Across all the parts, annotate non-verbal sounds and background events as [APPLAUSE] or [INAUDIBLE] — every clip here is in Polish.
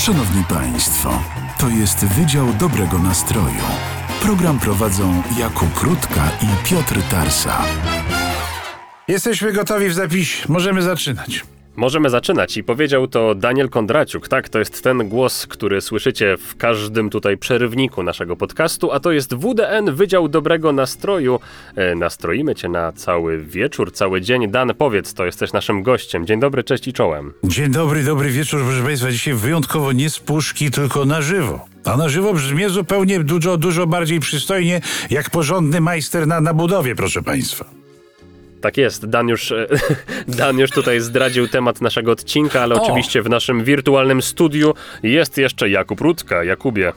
Szanowni Państwo, to jest Wydział Dobrego Nastroju. Program prowadzą Jakub Krótka i Piotr Tarsa. Jesteśmy gotowi w zapisie. Możemy zaczynać. Możemy zaczynać i powiedział to Daniel Kondraciuk. Tak, to jest ten głos, który słyszycie w każdym tutaj przerywniku naszego podcastu, a to jest WDN, Wydział Dobrego Nastroju. E, nastroimy cię na cały wieczór, cały dzień. Dan, powiedz, to jesteś naszym gościem. Dzień dobry, cześć i czołem. Dzień dobry, dobry wieczór, proszę Państwa. Dzisiaj wyjątkowo nie z puszki, tylko na żywo. A na żywo brzmi zupełnie dużo, dużo bardziej przystojnie, jak porządny majster na, na budowie, proszę Państwa. Tak jest, Dan już, e, [LAUGHS] Dan już tutaj zdradził temat naszego odcinka, ale O! oczywiście w naszym wirtualnym studiu jest jeszcze Jakub Rutka. Jakubie,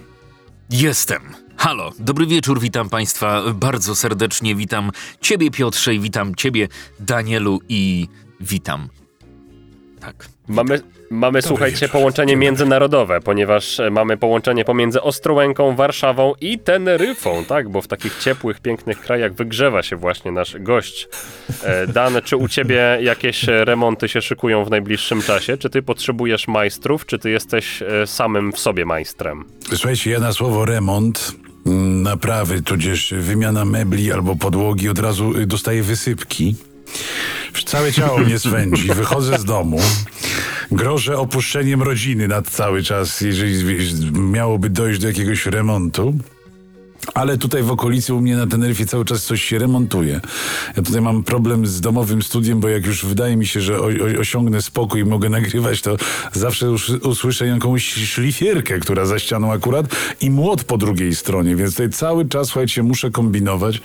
Jestem. Halo, dobry wieczór, witam Państwa bardzo serdecznie. Witam Ciebie, Piotrze, i witam Ciebie, Danielu, i witam. Tak. Mamy, mamy słuchajcie, wieczór. połączenie międzynarodowe, ponieważ e, mamy połączenie pomiędzy Ostrołęką, Warszawą i Teneryfą, tak? Bo w takich ciepłych, pięknych krajach wygrzewa się właśnie nasz gość. E, Dan, czy u ciebie jakieś e, remonty się szykują w najbliższym czasie? Czy ty potrzebujesz majstrów, czy ty jesteś samym w sobie majstrem? Słuchajcie, ja na słowo remont, mm, naprawy, tudzież wymiana mebli albo podłogi od razu y, dostaję wysypki. Całe ciało mnie [LAUGHS] swędzi, wychodzę z domu, grożę opuszczeniem rodziny nad cały czas, jeżeli miałoby dojść do jakiegoś remontu. Ale tutaj w okolicy u mnie na Teneryfie cały czas coś się remontuje. Ja tutaj mam problem z domowym studiem, bo jak już wydaje mi się, że o, o, osiągnę spokój i mogę [LAUGHS] nagrywać, to zawsze us, usłyszę jakąś szlifierkę, która za ścianą akurat i młot po drugiej stronie, więc tutaj cały czas, słuchajcie, muszę kombinować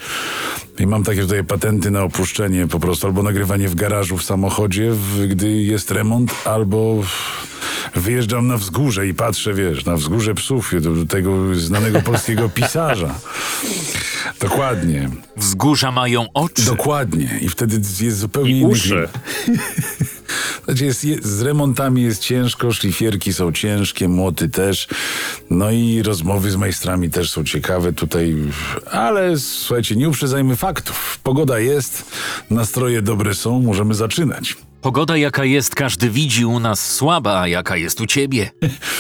i mam takie tutaj patenty na opuszczenie po prostu, albo nagrywanie w garażu w samochodzie, w, gdy jest remont, albo... Wyjeżdżam na wzgórze i patrzę, wiesz, na wzgórze psów, do tego znanego polskiego [LAUGHS] pisarza. Dokładnie, Wzgórza mają oczy. dokładnie. I wtedy jest zupełnie I inny uszy. [LAUGHS] Znaczy jest, jest, z remontami jest ciężko, szlifierki są ciężkie, młoty też. No i rozmowy z majstrami też są ciekawe tutaj. Ale słuchajcie, nie uprzedzajmy faktów. Pogoda jest, nastroje dobre są, możemy zaczynać. Pogoda jaka jest, każdy widzi u nas słaba, a jaka jest u ciebie.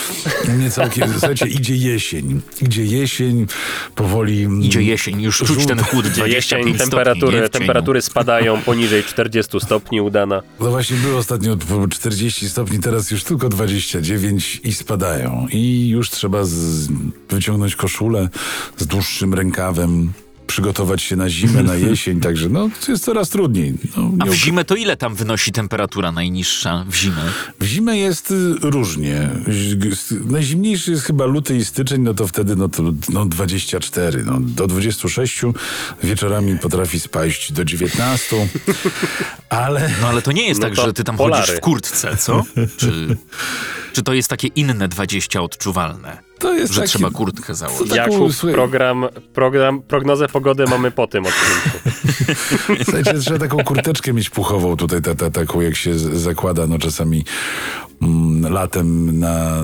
[LAUGHS] Nie całkiem, słuchajcie, idzie jesień. Idzie jesień, powoli... mm, Idzie jesień, już czuć ten chłód 25 Jesień, stopni, temperatury, cieniu. temperatury spadają poniżej 40 stopni udana. No właśnie było ostatnio po 40 stopni, teraz już tylko 29 i spadają. I już trzeba z, wyciągnąć koszulę z dłuższym rękawem, przygotować się na zimę, na jesień, także no jest coraz trudniej. No, A w zimę to ile tam wynosi temperatura najniższa w zimę? w zimę jest y, różnie. Najzimniejszy jest chyba luty i styczeń, no to wtedy no to no 24, no do 26 wieczorami potrafi spaść do 19, ale... No ale to nie jest No tak, że ty tam polary. chodzisz w kurtce, co? Czy, czy to jest takie inne 20 odczuwalne? To jest Że taki- trzeba kurtkę założyć. Jakub, program, program, prognozę pogody mamy po tym odcinku. [LAUGHS] Słuchajcie, trzeba taką kurteczkę mieć puchową tutaj, ta, ta, taką jak się zakłada no czasami mm, latem na,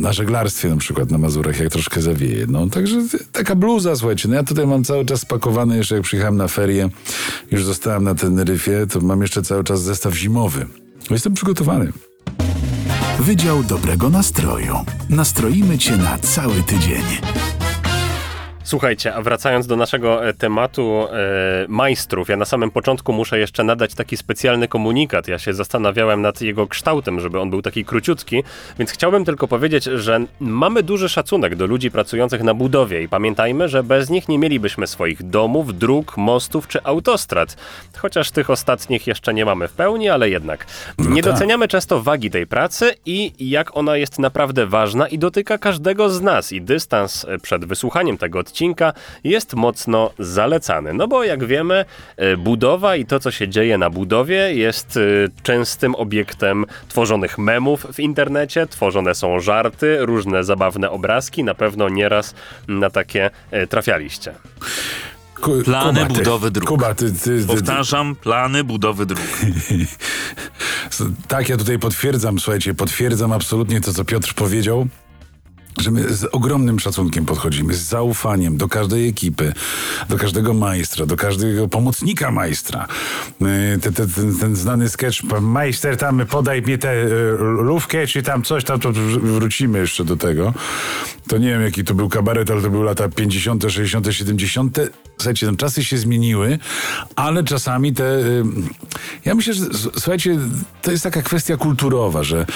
na żeglarstwie na przykład na Mazurach, jak troszkę zawieje. No także taka bluza, słuchajcie, no ja tutaj mam cały czas spakowane, jeszcze jak przyjechałem na ferie, już zostałem na Teneryfie, to mam jeszcze cały czas zestaw zimowy. Jestem przygotowany. Wydział Dobrego Nastroju. Nastroimy cię na cały tydzień. Słuchajcie, a wracając do naszego e, tematu e, majstrów, ja na samym początku muszę jeszcze nadać taki specjalny komunikat. Ja się zastanawiałem nad jego kształtem, żeby on był taki króciutki, więc chciałbym tylko powiedzieć, że mamy duży szacunek do ludzi pracujących na budowie i pamiętajmy, że bez nich nie mielibyśmy swoich domów, dróg, mostów czy autostrad. Chociaż tych ostatnich jeszcze nie mamy w pełni, ale jednak. nie tak. doceniamy często wagi tej pracy i jak ona jest naprawdę ważna i dotyka każdego z nas. I dystans e, przed wysłuchaniem tego odcinka jest mocno zalecany. No bo jak wiemy, e, budowa i to, co się dzieje na budowie, jest e, częstym obiektem tworzonych memów w internecie. Tworzone są żarty, różne zabawne obrazki. Na pewno nieraz na takie e, trafialiście. Ku- Plany Kuba, ty- budowy dróg. Kuba, ty, ty, ty, Powtarzam, plany budowy dróg. [LAUGHS] Tak, ja tutaj potwierdzam, słuchajcie, potwierdzam absolutnie to, co Piotr powiedział. Że my z ogromnym szacunkiem podchodzimy, z zaufaniem do każdej ekipy, do każdego majstra, do każdego pomocnika majstra. Yy, Te, te, ten, ten znany sketch, majster tam podaj mi tę y, lówkę, czy tam coś, tam to wr- wrócimy jeszcze do tego. To nie wiem, jaki to był kabaret, ale to były lata 50., 60., 70. Słuchajcie, tam czasy się zmieniły, ale czasami te... y, Ja myślę, że słuchajcie, to jest taka kwestia kulturowa, że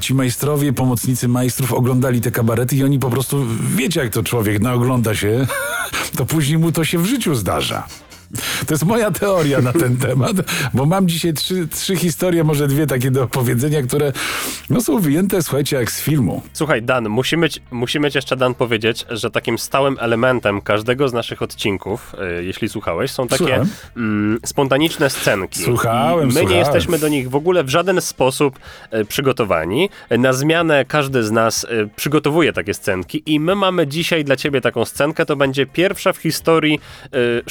ci majstrowie, pomocnicy majstrów oglądali te kabarety i oni po prostu, wiecie jak to człowiek naogląda się, [LAUGHS] to później mu to się w życiu zdarza. To jest moja teoria na ten temat, bo mam dzisiaj trzy, trzy historie, może dwie takie do opowiedzenia, które no, są wyjęte, słuchajcie, jak z filmu. Słuchaj, Dan, musimy, musimy ci jeszcze, Dan, powiedzieć, że takim stałym elementem każdego z naszych odcinków, y, jeśli słuchałeś, są takie mm, spontaniczne scenki. Słuchałem, my słuchałem. nie jesteśmy do nich w ogóle w żaden sposób y, przygotowani. Na zmianę każdy z nas y, przygotowuje takie scenki i my mamy dzisiaj dla ciebie taką scenkę. To będzie pierwsza w historii y,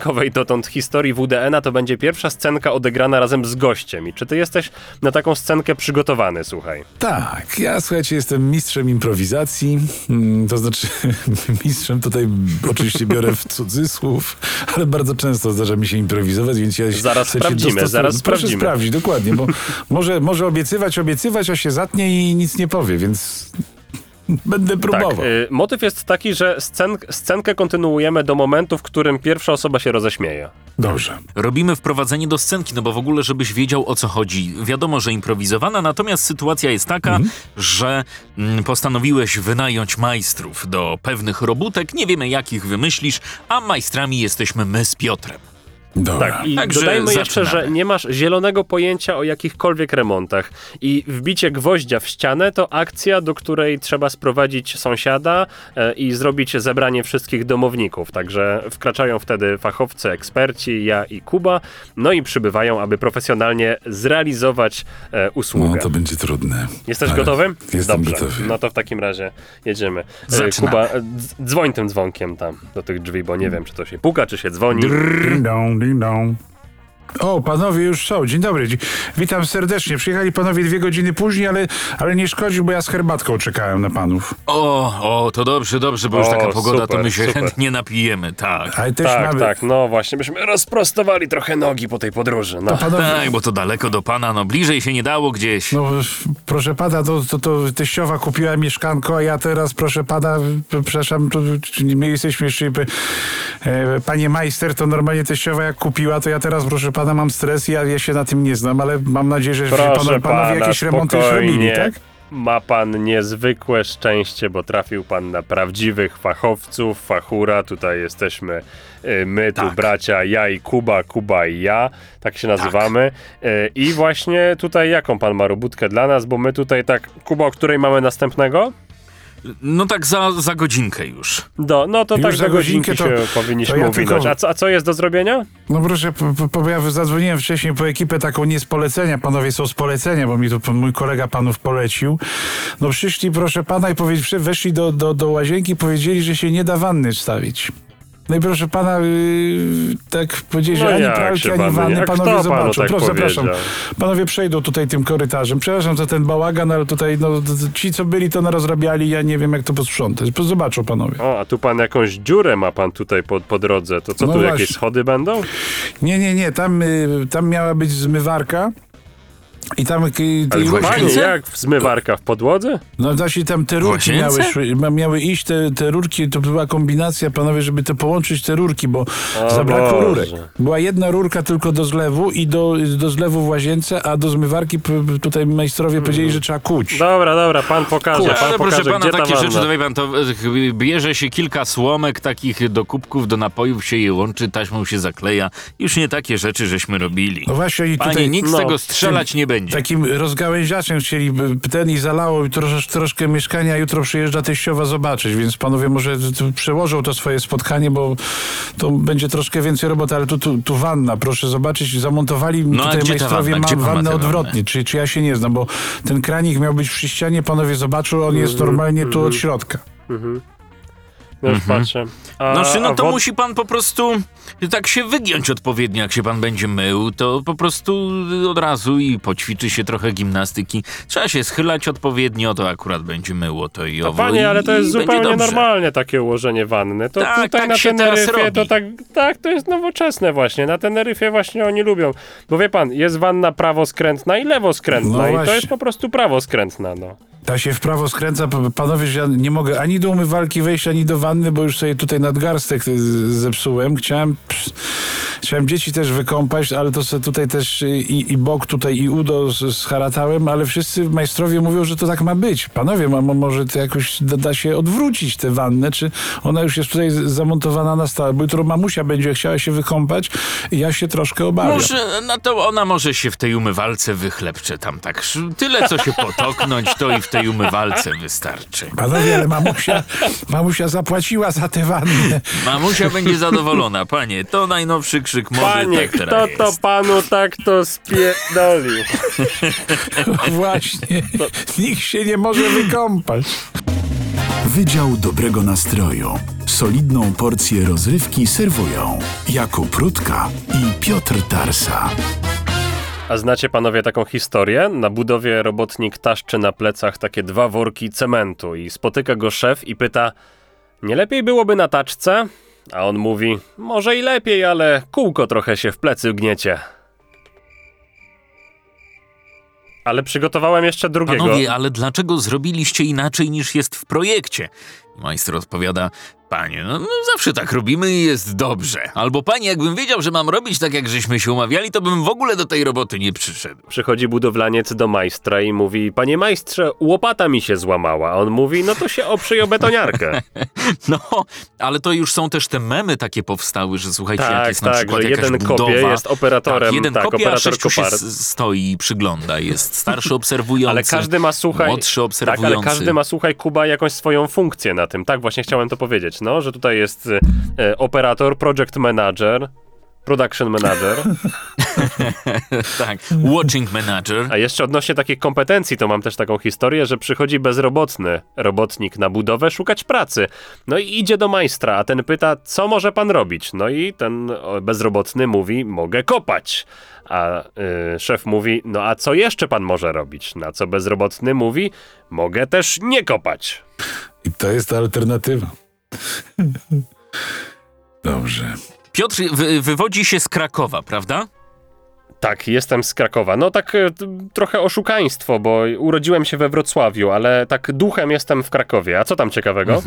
sześciodcinkowej dotąd historii WDN-a, to będzie pierwsza scenka odegrana razem z gościem. I czy ty jesteś na taką scenkę przygotowany, słuchaj? Tak, ja słuchajcie, jestem mistrzem improwizacji, mm, to znaczy [LAUGHS] mistrzem tutaj oczywiście biorę w cudzysłów, ale bardzo często zdarza mi się improwizować, więc ja się- Zaraz sprawdzimy, zaraz Proszę sprawdzimy. sprawdzić, dokładnie, bo [LAUGHS] może, może obiecywać, obiecywać, a się zatnie i nic nie powie, więc będę próbował. Tak, y, motyw jest taki, że scen scenkę kontynuujemy do momentu, w którym pierwsza osoba się roześmieje. Dobrze. Robimy wprowadzenie do scenki, no bo w ogóle, żebyś wiedział o co chodzi. Wiadomo, że improwizowana, natomiast sytuacja jest taka, że mm, postanowiłeś wynająć majstrów do pewnych robótek. Nie wiemy, jakich wymyślisz, a majstrami jesteśmy my z Piotrem. Dobra. Tak, i Także dodajmy jeszcze, zaczynamy. że nie masz zielonego pojęcia o jakichkolwiek remontach. I wbicie gwoździa w ścianę to akcja, do której trzeba sprowadzić sąsiada e, i zrobić zebranie wszystkich domowników. Także wkraczają wtedy fachowcy, eksperci, ja i Kuba, no i przybywają, aby profesjonalnie zrealizować e, No usługę. to będzie trudne. Jesteś Ale gotowy? Jestem Dobrze. gotowy. No to w takim razie jedziemy. E, Zaczynamy. Kuba, dz- dzwoń tym dzwonkiem tam do tych drzwi, bo nie wiem, czy to się puka, czy się dzwoni. Dong, ding dong. O, panowie już są. Dzień dobry. Witam serdecznie. Przyjechali panowie dwie godziny później, ale, ale nie szkodzi, bo ja z herbatką czekałem na panów. O, o, to dobrze, dobrze, bo już O, taka pogoda, to super, my się super. chętnie napijemy, tak. Ale też Tak, mamy... tak, no właśnie, byśmy rozprostowali trochę nogi po tej podróży. No. Panowie, Tak, bo to daleko do pana, no bliżej się nie dało gdzieś. No, proszę pana, to, to, to teściowa kupiła mieszkanko, a ja teraz, proszę pana, przepraszam, to, czy my jesteśmy jeszcze... E, panie majster, to normalnie teściowa jak kupiła, to ja teraz, proszę pana, mam stres ja, ja się na tym nie znam, ale mam nadzieję, że Proszę panowie, pana, jakieś remonty już robili, tak? Ma pan niezwykłe szczęście, bo trafił pan na prawdziwych fachowców, fachura. Tutaj jesteśmy y, my, tu Tak. bracia, ja i Kuba, Kuba i ja, tak się nazywamy. Y, I właśnie tutaj jaką pan ma robótkę dla nas, bo my tutaj tak, Kuba, o której mamy następnego? No tak za, za godzinkę już. Do, no to Już tak za godzinkę godzinkę się to- powinniśmy to ja uwinąć. tylko- A, co, a co jest do zrobienia? No proszę, p- p- bo ja zadzwoniłem wcześniej po ekipę taką nie z polecenia, panowie są z polecenia, bo mi tu mój kolega panów polecił. No przyszli, proszę pana, i weszli do, do, do łazienki i powiedzieli, że się nie da wanny wstawić. No i proszę pana, yy, tak powiedzieli, że No ani pralki, ani wanny- panowie panu zobaczą. tak Proszę, zapraszam. Panowie przejdą tutaj tym korytarzem. Przepraszam za ten bałagan, ale tutaj no, ci, co byli, to narozrabiali, ja nie wiem, jak to posprzątać. Zobaczą panowie. O, a tu pan jakąś dziurę ma pan tutaj po, po drodze. To co, No tu właśnie. jakieś schody będą? Nie, nie, nie, tam, y, tam miała być zmywarka. I tam... Ale i- w łazience? Panie, jak w zmywarka w podłodze? No właśnie tam te rurki miały, szły- miały iść, te, te rurki, to była kombinacja, panowie, żeby te połączyć te rurki, bo O zabrakło Boże. rurek. Była jedna rurka tylko do zlewu i do, do zlewu w łazience, a do zmywarki p- p- tutaj majstrowie powiedzieli, że trzeba kuć. Dobra, dobra, pan pokaże, pan Ale pokaże, proszę pana, gdzie ta takie wanna. rzeczy, dawaj pan, to e, bierze się kilka słomek takich do kubków, do napojów się je łączy, taśmą się zakleja. Już nie takie rzeczy żeśmy robili. No właśnie i Panie, tutaj nikt z no, tego strzelać nie będzie. takim rozgałęziaczem chcieli ten i zalało i trosz, troszkę mieszkania, jutro przyjeżdża teściowa zobaczyć, więc panowie może przełożą to swoje spotkanie, bo to będzie troszkę więcej roboty, ale tu, tu, tu wanna, proszę zobaczyć, zamontowali No, tutaj majstrowie wanna? Gdzie ma pan ma wannę odwrotnie, czy, czy ja się nie znam, bo ten kranik miał być przy ścianie, panowie zobaczą, on jest normalnie tu od środka. Już patrzę. A, Znaczy, no a to wod- musi pan po prostu tak się wygiąć odpowiednio, jak się pan będzie mył, to po prostu od razu i poćwiczy się trochę gimnastyki. Trzeba się schylać odpowiednio, to akurat będzie myło to i owo. panie, ale to jest zupełnie dobrze. normalnie takie ułożenie wanny. To Tak, tutaj tak na się teraz Teneryfie to tak, tak, to jest nowoczesne właśnie. Na Teneryfie właśnie oni lubią. Bo wie pan, jest wanna prawoskrętna i lewoskrętna No i to jest po prostu prawoskrętna, no. Ta się w prawo skręca, panowie, że ja nie mogę ani do umywalki wejść, ani do wanny, bo już sobie tutaj nadgarstek y, zepsułem. Chciałem, ps- chciałem dzieci też wykąpać, ale to sobie tutaj też i, i bok tutaj i udo zharatałem, ale wszyscy majstrowie mówią, że to tak ma być. Panowie, ma, mo- może to jakoś da, da się odwrócić tę wannę, czy ona już jest tutaj zamontowana na stałe, bo jutro mamusia będzie chciała się wykąpać ja się troszkę obawiam. Może, no to ona może się w tej umywalce wychlepcze tam tak. Tyle, co się potoknąć, to i w tej umywalce wystarczy. Panowie, ale mamusia, mamusia zapłaciła za tę wannę. Mamusia będzie zadowolona, panie. To najnowszy krzyk mody, Panie, tak kto to panu tak to spierdolił? [LAUGHS] Właśnie. Nikt się nie może wykąpać. Wydział dobrego nastroju. Solidną porcję rozrywki serwują Jakub Rutka i Piotr Tarsa. A znacie panowie taką historię? Na budowie robotnik taszczy na plecach takie dwa worki cementu i spotyka go szef i pyta nie lepiej byłoby na taczce? A on mówi, może i lepiej, ale kółko trochę się w plecy gniecie. Ale przygotowałem jeszcze drugiego. Panowie, ale dlaczego zrobiliście inaczej niż jest w projekcie? Majster odpowiada, panie, no, no zawsze tak robimy i jest dobrze. Albo panie, jakbym wiedział, że mam robić tak, jak żeśmy się umawiali, to bym w ogóle do tej roboty nie przyszedł. Przychodzi budowlaniec do majstra i mówi, panie majstrze, łopata mi się złamała. A on mówi, no to się oprzyj o betoniarkę. [LAUGHS] No, ale to już są też te memy takie powstały, że słuchajcie, jak tak, jest na tak, przykład że jakaś jeden budowa. kopie jest operatorem, tak, jeden tak, kopie, a operator sześciu się kopar. s- stoi i przygląda. Jest starszy obserwujący, Ale każdy ma, słuchaj, młodszy tak, obserwujący. ale każdy ma, słuchaj, Kuba, jakąś swoją funkcję na tym. Tak, właśnie chciałem to powiedzieć, no, że tutaj jest e, operator, project manager, production manager, [LAUGHS] tak, watching manager. a jeszcze odnośnie takich kompetencji, to mam też taką historię, że przychodzi bezrobotny robotnik na budowę szukać pracy. No i idzie do majstra, a ten pyta, co może pan robić? No i ten bezrobotny mówi, mogę kopać. A y, szef mówi, no a co jeszcze pan może robić? Na co bezrobotny mówi, mogę też nie kopać. I to jest ta alternatywa. Dobrze. Piotr wy, wywodzi się z Krakowa, prawda? Tak, jestem z Krakowa. No tak e, trochę oszukaństwo, bo urodziłem się we Wrocławiu, ale tak duchem jestem w Krakowie. A co tam ciekawego?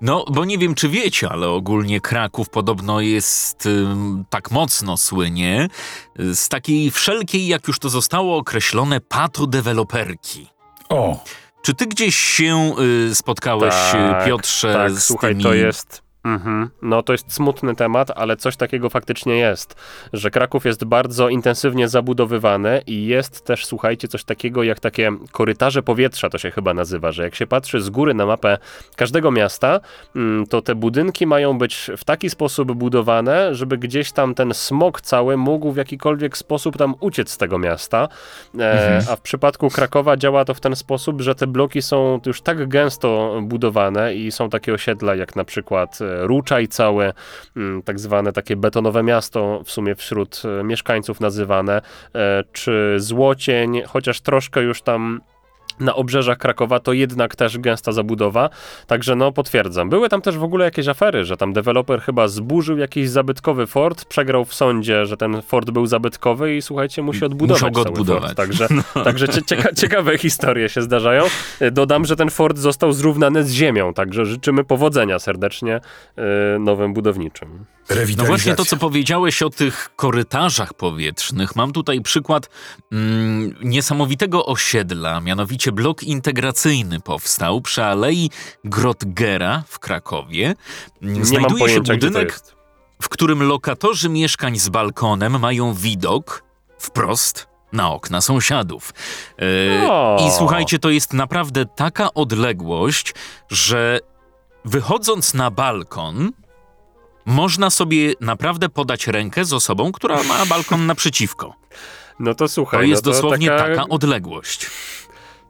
No, bo nie wiem, czy wiecie, ale ogólnie Kraków podobno jest ym, tak mocno słynie z takiej wszelkiej, jak już to zostało określone, patodeweloperki. O, Czy ty gdzieś się y, spotkałeś, Tak, y, Piotrze, tak, z słuchaj, tymi... to jest. Mhm. No to jest smutny temat, ale coś takiego faktycznie jest, że Kraków jest bardzo intensywnie zabudowywany i jest też, słuchajcie, coś takiego jak takie korytarze powietrza, to się chyba nazywa, że jak się patrzy z góry na mapę każdego miasta, mm, to te budynki mają być w taki sposób budowane, żeby gdzieś tam ten smog cały mógł w jakikolwiek sposób tam uciec z tego miasta. E, A w przypadku Krakowa działa to w ten sposób, że te bloki są już tak gęsto budowane i są takie osiedla jak na przykład e, Ruczaj całe, mm, tak zwane takie betonowe miasto w sumie wśród e, mieszkańców nazywane, e, czy Złocień, chociaż troszkę już tam na obrzeżach Krakowa to jednak też gęsta zabudowa, także no potwierdzam. Były tam też w ogóle jakieś afery, że tam deweloper chyba zburzył jakiś zabytkowy fort, przegrał w sądzie, że ten fort był zabytkowy i słuchajcie, musi odbudować Musiał go odbudować. Fort. Także, [LAUGHS] także cie, cieka ciekawe [LAUGHS] historie się zdarzają. E, Dodam, że ten fort został zrównany z ziemią, także życzymy powodzenia serdecznie e, nowym budowniczym. No właśnie to, co powiedziałeś o tych korytarzach powietrznych. Mam tutaj przykład mm, niesamowitego osiedla, mianowicie blok integracyjny powstał przy Alei Grotgera w Krakowie. Nie mam Znajduje się pojęcia, to budynek, w którym lokatorzy mieszkań z balkonem mają widok wprost na okna sąsiadów. O. I słuchajcie, to jest naprawdę taka odległość, że wychodząc na balkon, można sobie naprawdę podać rękę z osobą, która ma balkon naprzeciwko. No to słuchaj, To jest no dosłownie taka, taka odległość.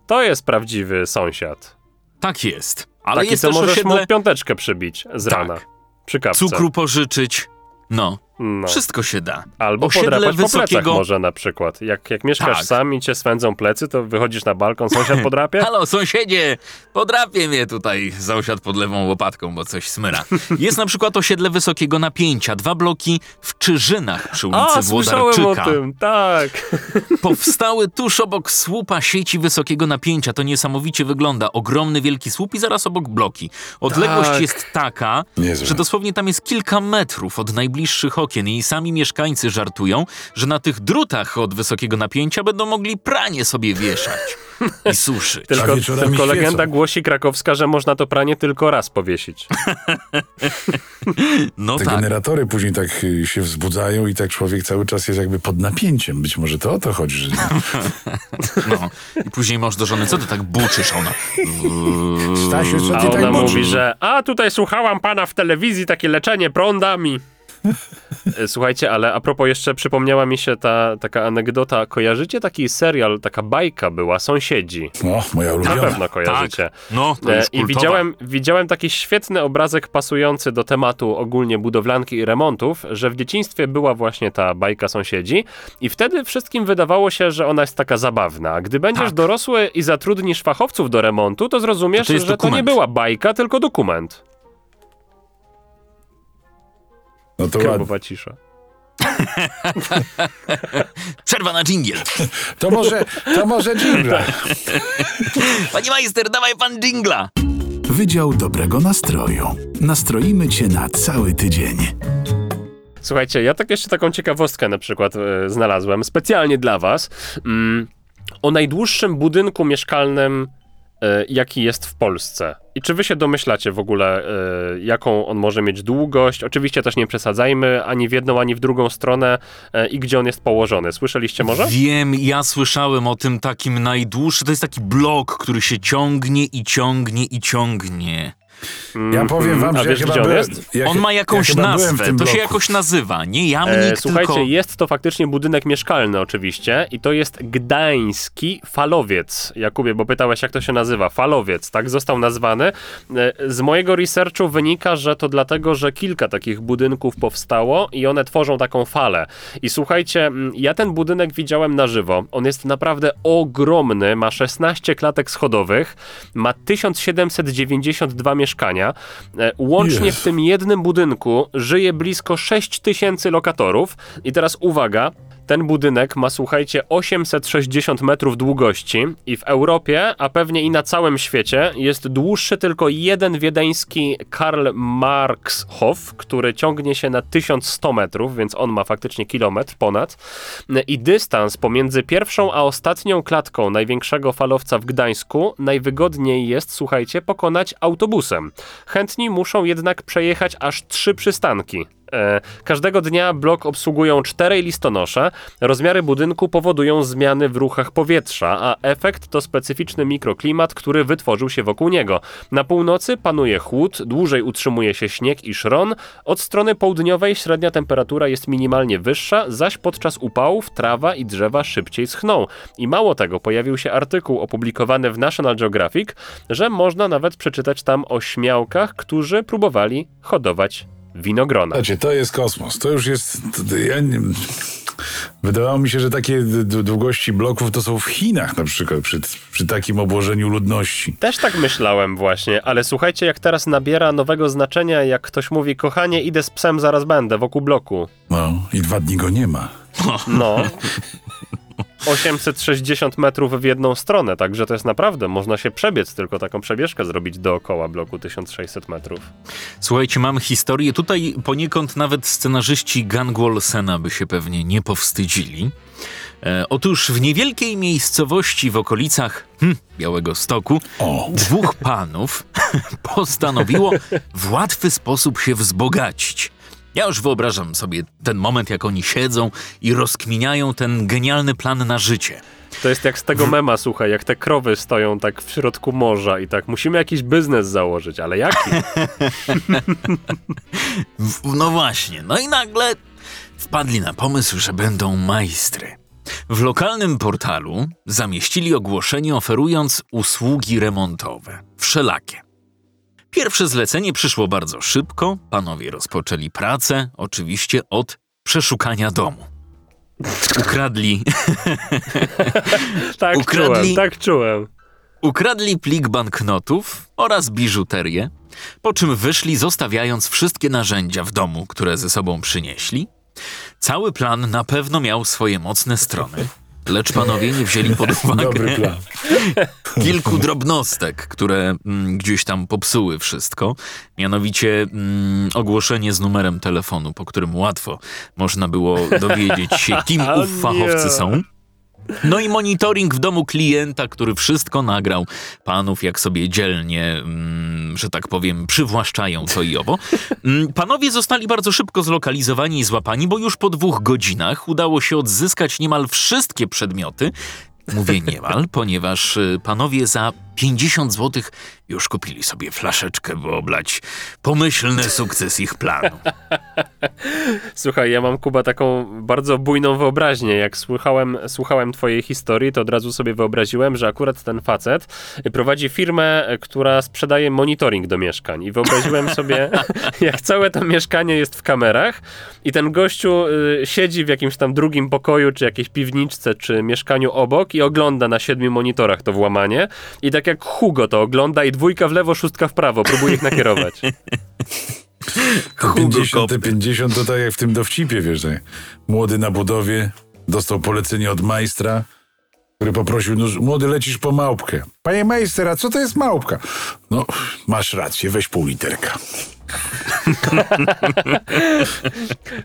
To jest prawdziwy sąsiad. Tak jest. Ale Taki, jest co też możesz osiedle mu piąteczkę przybić z Tak. rana. Przy kawce. cukru pożyczyć. No, No. wszystko się da. Albo osiedle podrapać po plecach wysokiego- może na przykład. Jak, jak mieszkasz Tak. sam i cię swędzą plecy, to wychodzisz na balkon, sąsiad podrapie? [LAUGHS] Halo, sąsiedzie, podrapie mnie tutaj sąsiad pod lewą łopatką, bo coś smyra. Jest na przykład osiedle wysokiego napięcia, dwa bloki w Czyżynach przy ulicy A, słyszałem o Włodarczyka. tym, tak. Powstały tuż obok słupa sieci wysokiego napięcia. To niesamowicie wygląda. Ogromny, wielki słup i zaraz obok bloki. Odległość Tak. jest taka, Niezłe. że dosłownie tam jest kilka metrów od najbliższych okien i sami mieszkańcy żartują, że na tych drutach od wysokiego napięcia będą mogli pranie sobie wieszać i [LAUGHS] suszyć. Tylko, tylko legenda głosi krakowska, że można to pranie tylko raz powiesić. [LAUGHS] No Te tak. generatory później tak y, się wzbudzają i tak człowiek cały czas jest jakby pod napięciem. Być może to o to chodzi, że [LAUGHS] No. I później masz do żony, co ty tak buczysz? A Ona. Stasiu, co A ty ona tak mówi, że a tutaj słuchałam pana w telewizji, takie leczenie prądami. [LAUGHS] Słuchajcie, ale a propos jeszcze przypomniała mi się ta taka anegdota. Kojarzycie taki serial, taka bajka była, Sąsiedzi? O, moja Na ulubiona. pewno kojarzycie. Tak. No, to E, już I kultowa. widziałem, widziałem taki świetny obrazek pasujący do tematu ogólnie budowlanki i remontów, że w dzieciństwie była właśnie ta bajka sąsiedzi i wtedy wszystkim wydawało się, że ona jest taka zabawna. A gdy będziesz Tak. dorosły i zatrudnisz fachowców do remontu, to zrozumiesz, To to że to nie dokument. była bajka, tylko dokument. No to. Krobowa cisza. [LAUGHS] Przerwa na dżingiel. [LAUGHS] To może, to może dżingla. [LAUGHS] Panie majster, dawaj pan dżingla. Wydział dobrego nastroju. Nastroimy cię na cały tydzień. Słuchajcie, ja tak jeszcze taką ciekawostkę na przykład e, znalazłem specjalnie dla was. Mm, o najdłuższym budynku mieszkalnym, jaki jest w Polsce. I czy wy się domyślacie w ogóle, e, jaką on może mieć długość? Oczywiście też nie przesadzajmy ani w jedną, ani w drugą stronę e, i gdzie on jest położony. Słyszeliście może? Wiem, ja słyszałem o tym takim najdłuższym. To jest taki blok, który się ciągnie i ciągnie i ciągnie. Ja powiem wam, że wiesz, ja chyba on byłem, jest? ja, On ma jakąś ja nazwę, to się bloku. jakoś nazywa. Nie jamnik, E, słuchajcie, tylko... jest to faktycznie budynek mieszkalny oczywiście i to jest gdański falowiec. Jakubie, bo pytałeś jak to się nazywa. Falowiec, tak został nazwany. E, Z mojego researchu wynika, że to dlatego, że kilka takich budynków powstało i one tworzą taką falę. I słuchajcie, mm, ja ten budynek widziałem na żywo. On jest naprawdę ogromny, ma 16 klatek schodowych, ma 1792 mieszkania. E, Łącznie w tym jednym budynku żyje blisko 6 tysięcy lokatorów. I teraz uwaga, ten budynek ma, słuchajcie, 860 metrów długości i w Europie, a pewnie i na całym świecie, jest dłuższy tylko jeden wiedeński Karl Marxhof, który ciągnie się na 1100 metrów, więc on ma faktycznie kilometr ponad. I dystans pomiędzy pierwszą a ostatnią klatką największego falowca w Gdańsku najwygodniej jest, słuchajcie, pokonać autobusem. Chętni muszą jednak przejechać aż trzy przystanki. E, Każdego dnia blok obsługują czterej listonosze. Rozmiary budynku powodują zmiany w ruchach powietrza, a efekt to specyficzny mikroklimat, który wytworzył się wokół niego. Na północy panuje chłód, dłużej utrzymuje się śnieg i szron. Od strony południowej średnia temperatura jest minimalnie wyższa, zaś podczas upałów trawa i drzewa szybciej schną. I mało tego, pojawił się artykuł opublikowany w National Geographic, że można nawet przeczytać tam o śmiałkach, którzy próbowali hodować winogrona. Słuchajcie, to jest kosmos. To już jest... To, ja nie, wydawało mi się, że takie długości bloków to są w Chinach na przykład, przy, przy takim obłożeniu ludności. Też tak myślałem właśnie, ale słuchajcie, jak teraz nabiera nowego znaczenia, jak ktoś mówi, kochanie, idę z psem, zaraz będę, wokół bloku. No i dwa dni go nie ma. No. [LAUGHS] 860 metrów w jedną stronę, także to jest naprawdę, można się przebiec, tylko taką przebieżkę zrobić dookoła bloku 1600 metrów. Słuchajcie, mam historię. Tutaj poniekąd nawet scenarzyści Gangu Olsena by się pewnie nie powstydzili. E, otóż w niewielkiej miejscowości w okolicach hm, Białego Stoku O. dwóch panów [LAUGHS] postanowiło w łatwy sposób się wzbogacić. Ja już wyobrażam sobie ten moment, jak oni siedzą i rozkminiają ten genialny plan na życie. To jest jak z tego mema, słuchaj, jak te krowy stoją tak w środku morza i tak, musimy jakiś biznes założyć, ale jaki? [LAUGHS] No właśnie, no i nagle wpadli na pomysł, że będą majstry. W lokalnym portalu zamieścili ogłoszenie oferując usługi remontowe. wszelakie. Pierwsze zlecenie przyszło bardzo szybko. Panowie rozpoczęli pracę, oczywiście od przeszukania domu. Ukradli, [LAUGHS] Tak Ukradli- czułem, tak czułem. ukradli plik banknotów oraz biżuterię, po czym wyszli, zostawiając wszystkie narzędzia w domu, które ze sobą przynieśli. Cały plan na pewno miał swoje mocne strony, lecz panowie nie wzięli pod [LAUGHS] uwagę kilku drobnostek, które mm, gdzieś tam popsuły wszystko. Mianowicie mm, ogłoszenie z numerem telefonu, po którym łatwo można było dowiedzieć się, kim [LAUGHS] ów fachowcy są. No i monitoring w domu klienta, który wszystko nagrał. Panów, jak sobie dzielnie, mm, że tak powiem, przywłaszczają to i owo. Mm, Panowie zostali bardzo szybko zlokalizowani i złapani, bo już po dwóch godzinach udało się odzyskać niemal wszystkie przedmioty. Mówię niemal, ponieważ y, panowie za 50 zł już kupili sobie flaszeczkę, by oblać pomyślny sukces ich planu. [LAUGHS] Słuchaj, ja mam Kuba taką bardzo bujną wyobraźnię. Jak słuchałem, słuchałem twojej historii, to od razu sobie wyobraziłem, że akurat ten facet prowadzi firmę, która sprzedaje monitoring do mieszkań. I wyobraziłem [LAUGHS] sobie, [LAUGHS] jak całe to mieszkanie jest w kamerach i ten gościu y, siedzi w jakimś tam drugim pokoju, czy jakiejś piwniczce, czy mieszkaniu obok i ogląda na siedmiu monitorach to włamanie. I tak jak Hugo to ogląda i dwójka w lewo, szóstka w prawo, próbuje ich nakierować. [LAUGHS] Hugo 50 Kopty. 50 to tak jak w tym dowcipie, wiesz, tak. młody na budowie, dostał polecenie od majstra, który poprosił, no młody lecisz po małpkę. Panie majster, a co to jest małpka? No, masz rację, weź pół literka. [LAUGHS]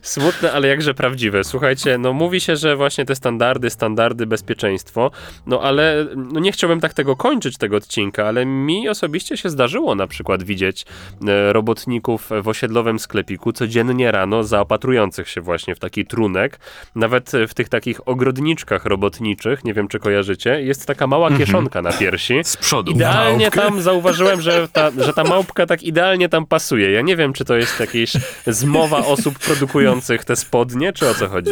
Smutne, ale jakże prawdziwe. Słuchajcie, no mówi się, że właśnie te standardy, standardy, bezpieczeństwo, no ale no nie chciałbym tak tego kończyć, tego odcinka, ale mi osobiście się zdarzyło na przykład widzieć e, robotników w osiedlowym sklepiku codziennie rano zaopatrujących się właśnie w taki trunek. Nawet w tych takich ogrodniczkach robotniczych, nie wiem czy kojarzycie, jest taka mała kieszonka na piersi. Z przodu. Idealnie Małpkę? tam zauważyłem, że ta, że ta małpka tak idealnie tam pasuje. Ja nie wiem, czy to jest jakaś zmowa osób produkujących te spodnie, czy o co chodzi.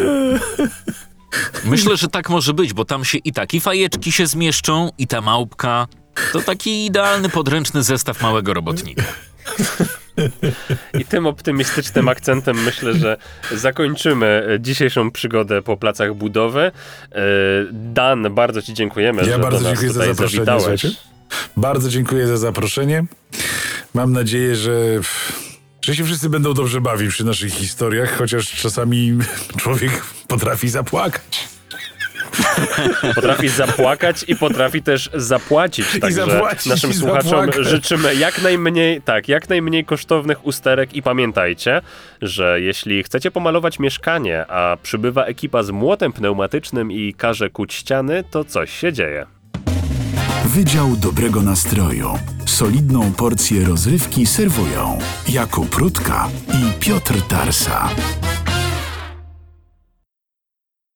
Myślę, że tak może być, bo tam się i tak i fajeczki się zmieszczą, i ta małpka. To taki idealny podręczny zestaw małego robotnika. I tym optymistycznym akcentem myślę, że zakończymy dzisiejszą przygodę po placach budowy. E, Dan, bardzo Ci dziękujemy, Ja że bardzo do nas dziękuję za tutaj zaproszenie, zawitałeś. słuchajcie. Bardzo dziękuję za zaproszenie. Mam nadzieję, że, że się wszyscy będą dobrze bawić przy naszych historiach, chociaż czasami człowiek potrafi zapłakać. [LAUGHS] Potrafi zapłakać i potrafi też zapłacić. Także zapłacić, naszym i słuchaczom zapłakać. życzymy jak najmniej, tak, jak najmniej kosztownych usterek i pamiętajcie, że jeśli chcecie pomalować mieszkanie, a przybywa ekipa z młotem pneumatycznym i każe kuć ściany, to coś się dzieje. Wydział Dobrego Nastroju. Solidną porcję rozrywki serwują Jakub Rutka i Piotr Tarsa.